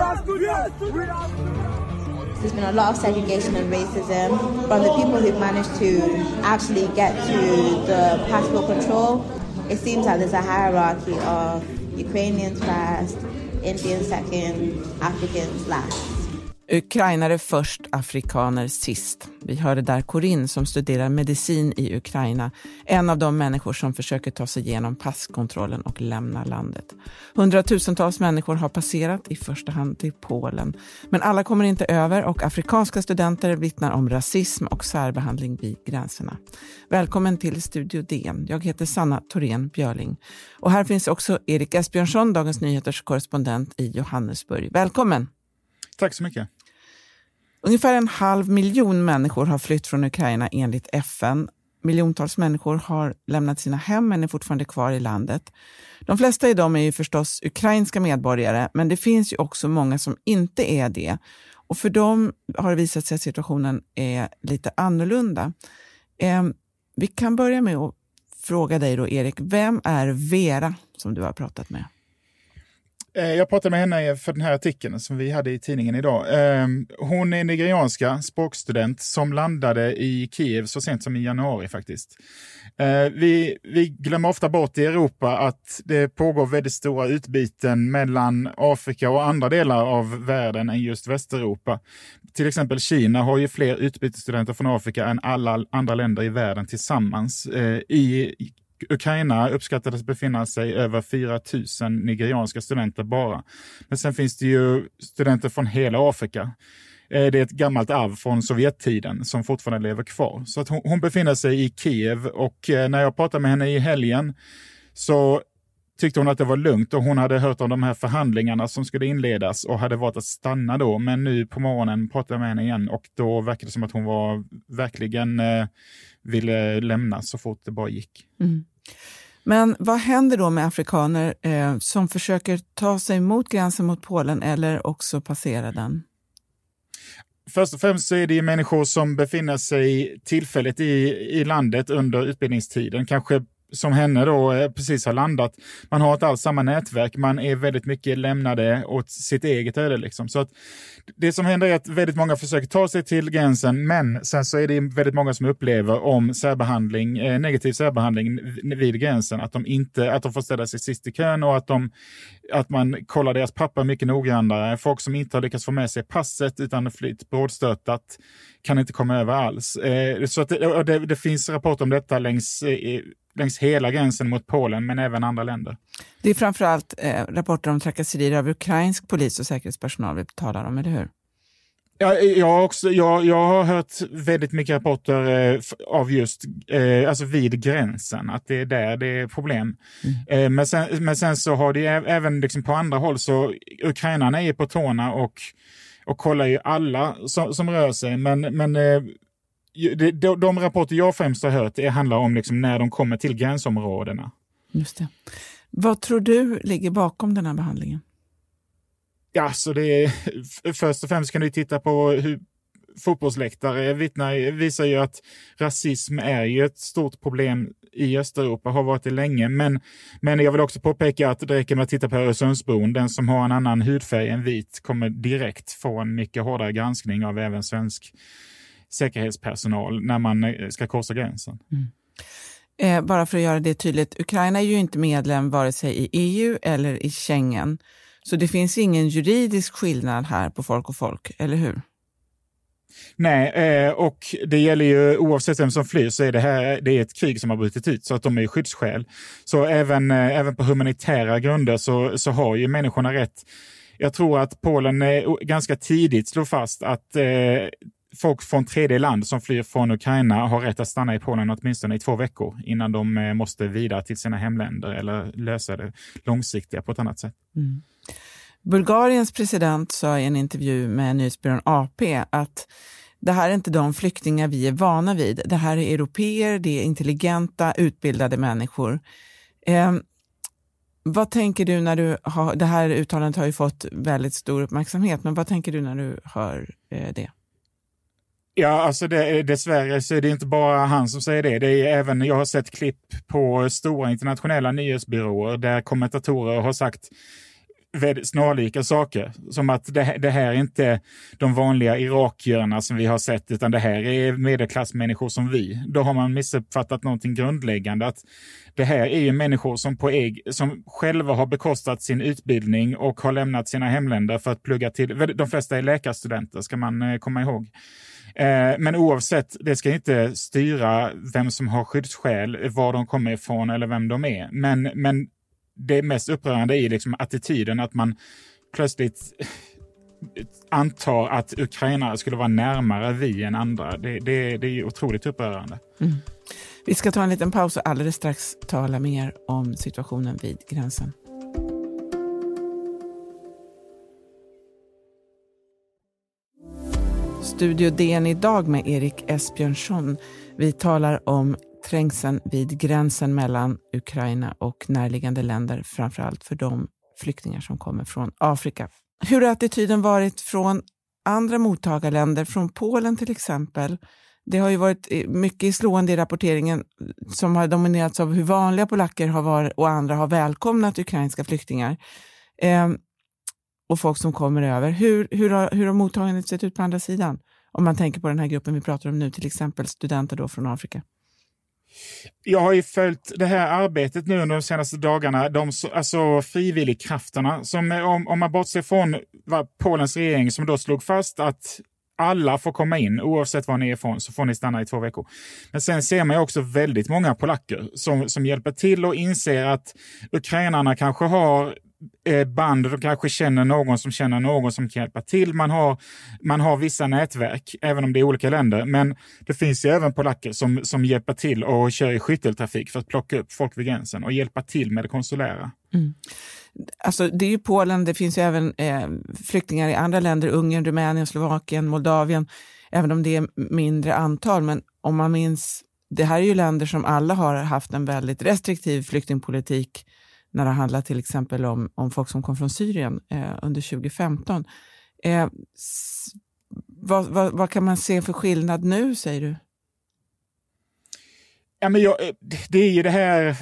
are students! There's been a lot of segregation and racism from the people who've managed to actually get to the passport control. It seems like there's a hierarchy of Ukrainians first, Indians second, Africans last. Ukrainare först, afrikaner sist. Vi hörde där Corinne som studerar medicin i Ukraina. En av de människor som försöker ta sig igenom passkontrollen och lämna landet. Hundratusentals människor har passerat, i första hand till Polen. Men alla kommer inte över och afrikanska studenter vittnar om rasism och särbehandling vid gränserna. Välkommen till Studio DN. Jag heter Sanna Thorén Björling. Och här finns också Erik Esbjörnsson, Dagens Nyheters korrespondent i Johannesburg. Välkommen! Tack så mycket. Ungefär en halv miljon människor har flytt från Ukraina enligt FN. Miljontals människor har lämnat sina hem men är fortfarande kvar i landet. De flesta i dem är ju förstås ukrainska medborgare, men det finns ju också många som inte är det. Och för dem har det visat sig att situationen är lite annorlunda. Eh, vi kan börja med att fråga dig då, Erik, vem är Vera som du har pratat med? Eh, jag pratade med henne för den här artikeln som vi hade i tidningen idag. Ehm, hon är nigerianska språkstudent som landade i Kiev så sent som i januari faktiskt. Eh, vi, vi glömmer ofta bort i Europa att det pågår väldigt stora utbyten mellan Afrika och andra delar av världen än just Västeuropa. Till exempel Kina har ju fler utbytesstudenter från Afrika än alla andra länder i världen tillsammans. Eh, I Ukraina uppskattades befinna sig över 4 000 nigerianska studenter bara. Men sen finns det ju studenter från hela Afrika. Eh, det är ett gammalt arv från Sovjettiden som fortfarande lever kvar. Så att hon, hon befinner sig i Kiev och eh, när jag pratade med henne i helgen så tyckte hon att det var lugnt och hon hade hört om de här förhandlingarna som skulle inledas och hade valt att stanna då. Men nu på morgonen pratade jag med henne igen och då verkade det som att hon var verkligen eh, ville lämna så fort det bara gick. Mm. Men vad händer då med afrikaner eh, som försöker ta sig mot gränsen mot Polen eller också passera den? Först och främst så är det ju människor som befinner sig tillfälligt i, i landet under utbildningstiden, kanske som henne då eh, precis har landat. Man har inte alls samma nätverk, man är väldigt mycket lämnade åt sitt eget öde. Liksom. Så att det som händer är att väldigt många försöker ta sig till gränsen, men sen så är det väldigt många som upplever om särbehandling, eh, negativ särbehandling vid gränsen, att de, inte, att de får ställa sig sist i kön och att, de, att man kollar deras papper mycket noggrannare. Folk som inte har lyckats få med sig passet utan flytt brådstörtat kan inte komma över alls. Eh, så att det, det, det, finns rapporter om detta längs eh, längs hela gränsen mot Polen, men även andra länder. Det är framförallt eh, rapporter om trakasserier av ukrainsk polis och säkerhetspersonal vi talar om, eller hur? Ja, jag, har också, jag, jag har hört väldigt mycket rapporter eh, av just eh, alltså vid gränsen, att det är där det är problem. Mm. Eh, men, sen, men sen så har det även liksom på andra håll, så ukrainarna är på tårna och, och kollar ju alla som, som rör sig, men, men eh, de, de rapporter jag främst har hört det handlar om liksom när de kommer till gränsområdena. Just det. Vad tror du ligger bakom den här behandlingen? Ja, så det är, först och främst kan du titta på hur fotbollsläktare vittnar, visar ju att rasism är ju ett stort problem i Östeuropa, har varit det länge. Men, men jag vill också påpeka att det räcker med att titta på Öresundsbron. Den som har en annan hudfärg än vit kommer direkt få en mycket hårdare granskning av även svensk säkerhetspersonal när man eh, ska korsa gränsen. Mm. Eh, bara för att göra det tydligt, Ukraina är ju inte medlem vare sig i EU eller i Schengen. Så det finns ingen juridisk skillnad här på folk och folk, eller hur? Nej, eh, och det gäller ju oavsett vem som flyr så är det här det är ett krig som har brutit ut så att de är skyddsskäl. Så även, även på humanitära grunder så, så har ju människorna rätt. Jag tror att Polen ganska tidigt slog fast att eh, folk från tredje land som flyr från Ukraina har rätt att stanna i Polen åtminstone i två veckor innan de eh, måste vidare till sina hemländer eller lösa det långsiktiga på ett annat sätt. Mm. Bulgariens president sa i en intervju med nyhetsbyrån AP att det här är inte de flyktingar vi är vana vid. Det här är europeer, det är intelligenta, utbildade människor. Eh, vad tänker du när du har, det här uttalandet har ju fått väldigt stor uppmärksamhet, men vad tänker du när du hör eh, det? Ja, alltså det, dessvärre så är det inte bara han som säger det. det är även, jag har sett klipp på stora internationella nyhetsbyråer där kommentatorer har sagt snarlika saker. Som att det, det här är inte de vanliga irakierna som vi har sett, utan det här är medelklassmänniskor som vi. Då har man missuppfattat någonting grundläggande. att Det här är ju människor som, på äg, som själva har bekostat sin utbildning och har lämnat sina hemländer för att plugga till. De flesta är läkarstudenter, ska man eh, komma ihåg. Eh, men oavsett, det ska inte styra vem som har skyddsskäl, var de kommer ifrån eller vem de är. Men, men det mest upprörande är liksom attityden att man plötsligt antar att ukrainare skulle vara närmare vi än andra. Det, det, det är otroligt upprörande. Mm. Vi ska ta en liten paus och alldeles strax tala mer om situationen vid gränsen. Studio DN idag med Erik Esbjörnsson. Vi talar om trängseln vid gränsen mellan Ukraina och närliggande länder, framförallt för de flyktingar som kommer från Afrika. Hur har attityden varit från andra mottagarländer, från Polen till exempel? Det har ju varit eh, mycket slående i rapporteringen som har dominerats av hur vanliga polacker har varit och andra har välkomnat ukrainska flyktingar eh, och folk som kommer över. Hur, hur, har, hur har mottagandet sett ut på andra sidan? Om man tänker på den här gruppen vi pratar om nu, till exempel studenter då från Afrika. Jag har ju följt det här arbetet nu under de senaste dagarna. De, alltså frivilligkrafterna, som eh, om, om man bortser från Polens regering som då slog fast att alla får komma in, oavsett var ni är ifrån, så får ni stanna i två veckor. Men sen ser man ju också väldigt många polacker som, som hjälper till och inser att ukrainarna kanske har Eh, band, de kanske känner någon som känner någon som kan hjälpa till. Man har, man har vissa nätverk, även om det är olika länder. Men det finns ju även polacker som, som hjälper till och kör i skytteltrafik för att plocka upp folk vid gränsen och hjälpa till med det konsulära. Mm. Alltså, det är ju Polen, det finns ju även eh, flyktingar i andra länder, Ungern, Rumänien, Slovakien, Moldavien, även om det är mindre antal. Men om man minns, det här är ju länder som alla har haft en väldigt restriktiv flyktingpolitik när det handlar till exempel om, om folk som kom från Syrien eh, under 2015. Eh, vad, vad, vad, kan man se för skillnad nu, säger du? Ja, men jag, eh, det är ju det här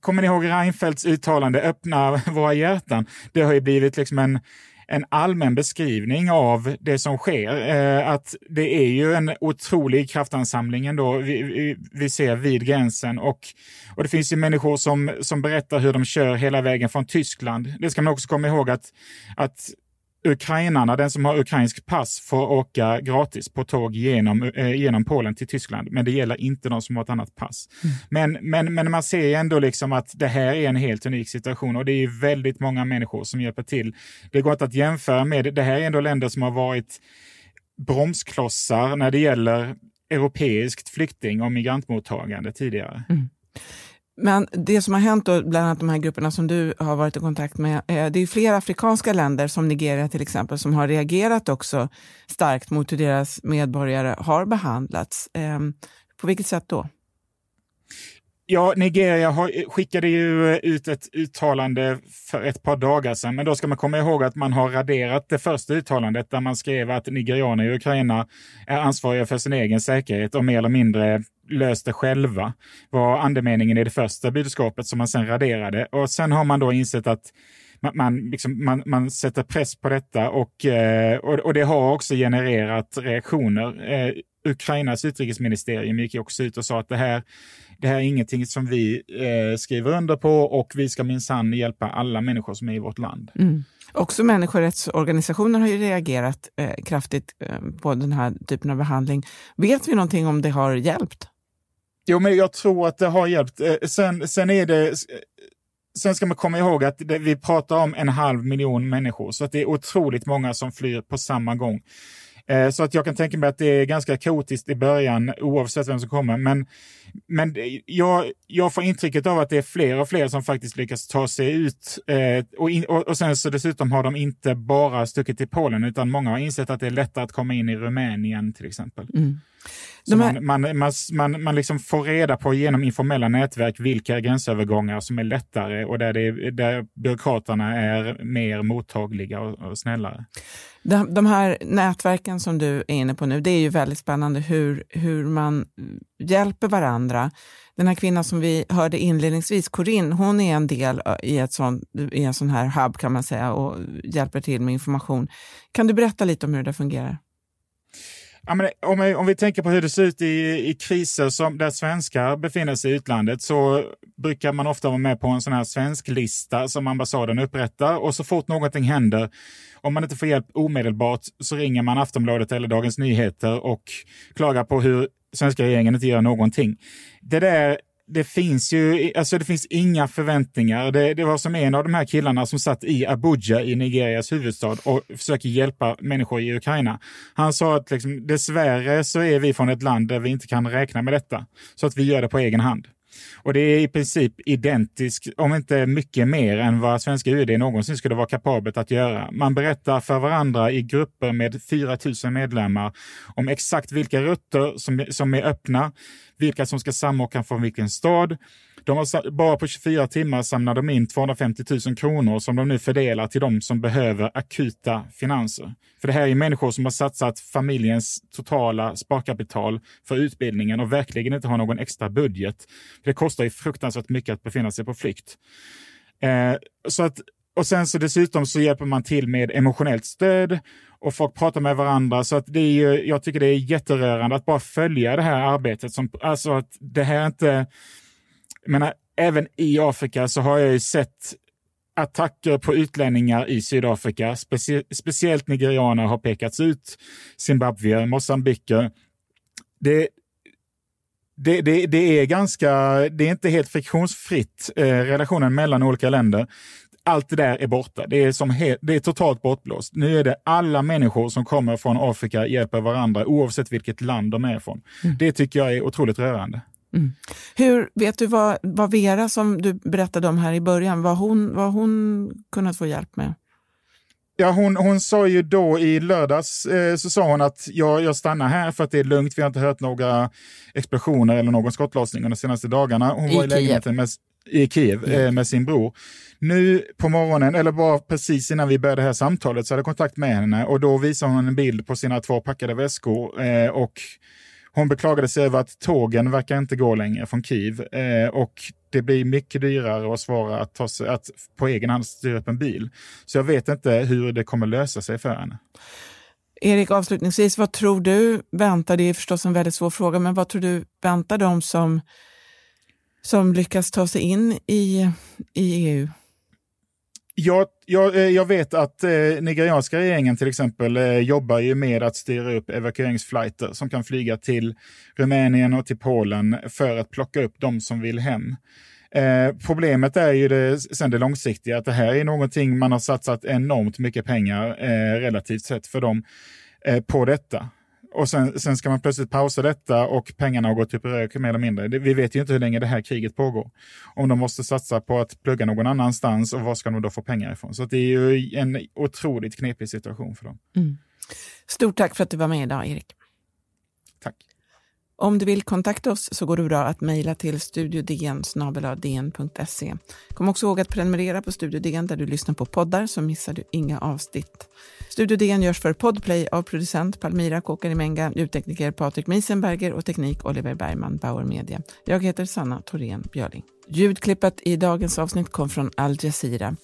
Kommer ni ihåg Reinfeldts uttalande, öppna våra hjärtan? Det har ju blivit liksom en, en allmän beskrivning av det som sker. Eh, att det är ju en otrolig kraftansamling ändå vi, vi, vi, ser vid gränsen och, och det finns ju människor som, som berättar hur de kör hela vägen från Tyskland. Det ska man också komma ihåg att, att ukrainarna, den som har ukrainsk pass, får åka gratis på tåg genom, eh, genom Polen till Tyskland. Men det gäller inte de som har ett annat pass. Mm. Men, men, men man ser ändå liksom att det här är en helt unik situation och det är väldigt många människor som hjälper till. Det går inte att jämföra med, det här är ändå länder som har varit bromsklossar när det gäller europeiskt flykting och migrantmottagande tidigare. Mm. Men det som har hänt, då, bland annat de här grupperna som du har varit i kontakt med, eh, det är flera afrikanska länder, som Nigeria till exempel, som har reagerat också starkt mot hur deras medborgare har behandlats. Ehm, på vilket sätt då? Ja, Nigeria har, skickade ju ut ett uttalande för ett par dagar sedan, men då ska man komma ihåg att man har raderat det första uttalandet där man skrev att nigerianer i Ukraina är ansvariga för sin egen säkerhet och mer eller mindre löst det själva, var andemeningen i det första budskapet som man sen raderade. Och sen har man då insett att man, man, liksom, man, man sätter press på detta och, eh, och, och, det har också genererat reaktioner. Eh, Ukrainas utrikesministerium gick också ut och sa att det här, det här är ingenting som vi eh, skriver under på och vi ska minsann hjälpa alla människor som är i vårt land. Mm. Också människorättsorganisationer har ju reagerat eh, kraftigt eh, på den här typen av behandling. Vet vi någonting om det har hjälpt? Jo, men jag tror att det har hjälpt. Eh, sen, sen är det... Eh, sen ska man komma ihåg att det, vi pratar om en halv miljon människor, så att det är otroligt många som flyr på samma gång. Eh, så att jag kan tänka mig att det är ganska kaotiskt i början oavsett vem som kommer. Men, men jag, jag får intrycket av att det är fler och fler som faktiskt lyckas ta sig ut. Eh, och, in, och, och sen så dessutom har de inte bara stuckit till Polen utan många har insett att det är lättare att komma in i Rumänien till exempel. Mm. Här... man, man, man, man, man liksom får reda på genom informella nätverk vilka gränsövergångar som är lättare och där, det, där byråkraterna är mer mottagliga och, och snällare. De, de här nätverken som du är inne på nu, det är ju väldigt spännande hur, hur man hjälper varandra. Den här kvinnan som vi hörde inledningsvis, Corinne, hon är en del i, ett sån, i en sån här hub kan man säga och hjälper till med information. Kan du berätta lite om hur det fungerar? Ja, men om, vi, om vi tänker på hur det ser ut i, i kriser som där svenskar befinner sig i utlandet så brukar man ofta vara med på en sån här svensk lista som ambassaden upprättar och så fort någonting händer, om man inte får hjälp omedelbart så ringer man Aftonbladet eller Dagens Nyheter och klagar på hur svenska regeringen inte gör någonting. Det där det finns ju alltså det finns inga förväntningar. Det, det, var som en av de här killarna som satt i Abuja i Nigerias huvudstad och försöker hjälpa människor i Ukraina. Han sa att liksom, dessvärre så är vi från ett land där vi inte kan räkna med detta, så att vi gör det på egen hand. Och det är i princip identiskt, om inte mycket mer än vad svenska UD någonsin skulle vara kapabelt att göra. Man berättar för varandra i grupper med 4 000 medlemmar om exakt vilka rutter som, som är öppna, vilka som ska samåka från vilken stad. De har, bara på 24 timmar samlar de in 250 000 kronor som de nu fördelar till de som behöver akuta finanser. För det här är människor som har satsat familjens totala sparkapital för utbildningen och verkligen inte har någon extra budget. Det kostar ju fruktansvärt mycket att befinna sig på flykt. Eh, så att, och sen så dessutom så hjälper man till med emotionellt stöd och folk pratar med varandra. Så att det är ju, jag tycker det är jätterörande att bara följa det här arbetet. Som, alltså att det här inte... Jag menar, även i Afrika så har jag ju sett attacker på utlänningar i Sydafrika. Specie, speciellt nigerianer har pekats ut, Zimbabwe, mosambiker. Det, det, det, det, är ganska, det är inte helt friktionsfritt, eh, relationen mellan olika länder allt det där är borta. Det är, som det är totalt bortblåst. Nu är det alla människor som kommer från Afrika hjälper varandra oavsett vilket land de är från. Mm. Det tycker jag är otroligt rörande. Mm. Hur, vet du vad, vad Vera, som du berättade om här i början, vad hon, vad hon kunnat få hjälp med? Ja, hon, hon sa ju då i lördags eh, så sa hon att jag, jag stannar här för att det är lugnt. Vi har inte hört några explosioner eller någon skottlossning de senaste dagarna. Hon I var i lägenheten med, i Kiev mm. med sin bror. Nu på morgonen, eller bara precis innan vi började det här samtalet, så hade jag kontakt med henne och då visade hon en bild på sina två packade väskor eh, och hon beklagade sig över att tågen verkar inte gå längre från Kiev eh, och det blir mycket dyrare och svårare att, ta sig, att på egen hand styra upp en bil. Så jag vet inte hur det kommer lösa sig för henne. Erik, avslutningsvis, vad tror du väntar, det är förstås en väldigt svår fråga, men vad tror du väntar de som, som lyckas ta sig in i, i EU? Jag, jag, eh, jag, vet att eh, nigerianska regeringen till exempel eh, jobbar ju med att styra upp evakueringsflighter som kan flyga till Rumänien och till Polen för att plocka upp de som vill hem. Eh, problemet är ju det, sen det långsiktiga, att det här är någonting man har satsat enormt mycket pengar eh, relativt sett för dem eh, på detta. Och sen, sen ska man plötsligt pausa detta och pengarna har gått upp i rök mer eller mindre. Vi vet ju inte hur länge det här kriget pågår. Om de måste satsa på att plugga någon annanstans och var ska de då få pengar ifrån? Så det är ju en otroligt knepig situation för dem. Mm. Stort tack för att du var med idag, Erik. Om du vill kontakta oss så går det bra att mejla till studiodn Kom också ihåg att prenumerera på Studio DN där du lyssnar på poddar så missar du inga avsnitt. Studio DN görs för Podplay av producent Palmira Kokarimenga, ljudtekniker Patrik Miesenberger och teknik Oliver Bergman, Bauer Media. Jag heter Sanna Thorén Björling. Ljudklippet i dagens avsnitt kom från Al Jazeera.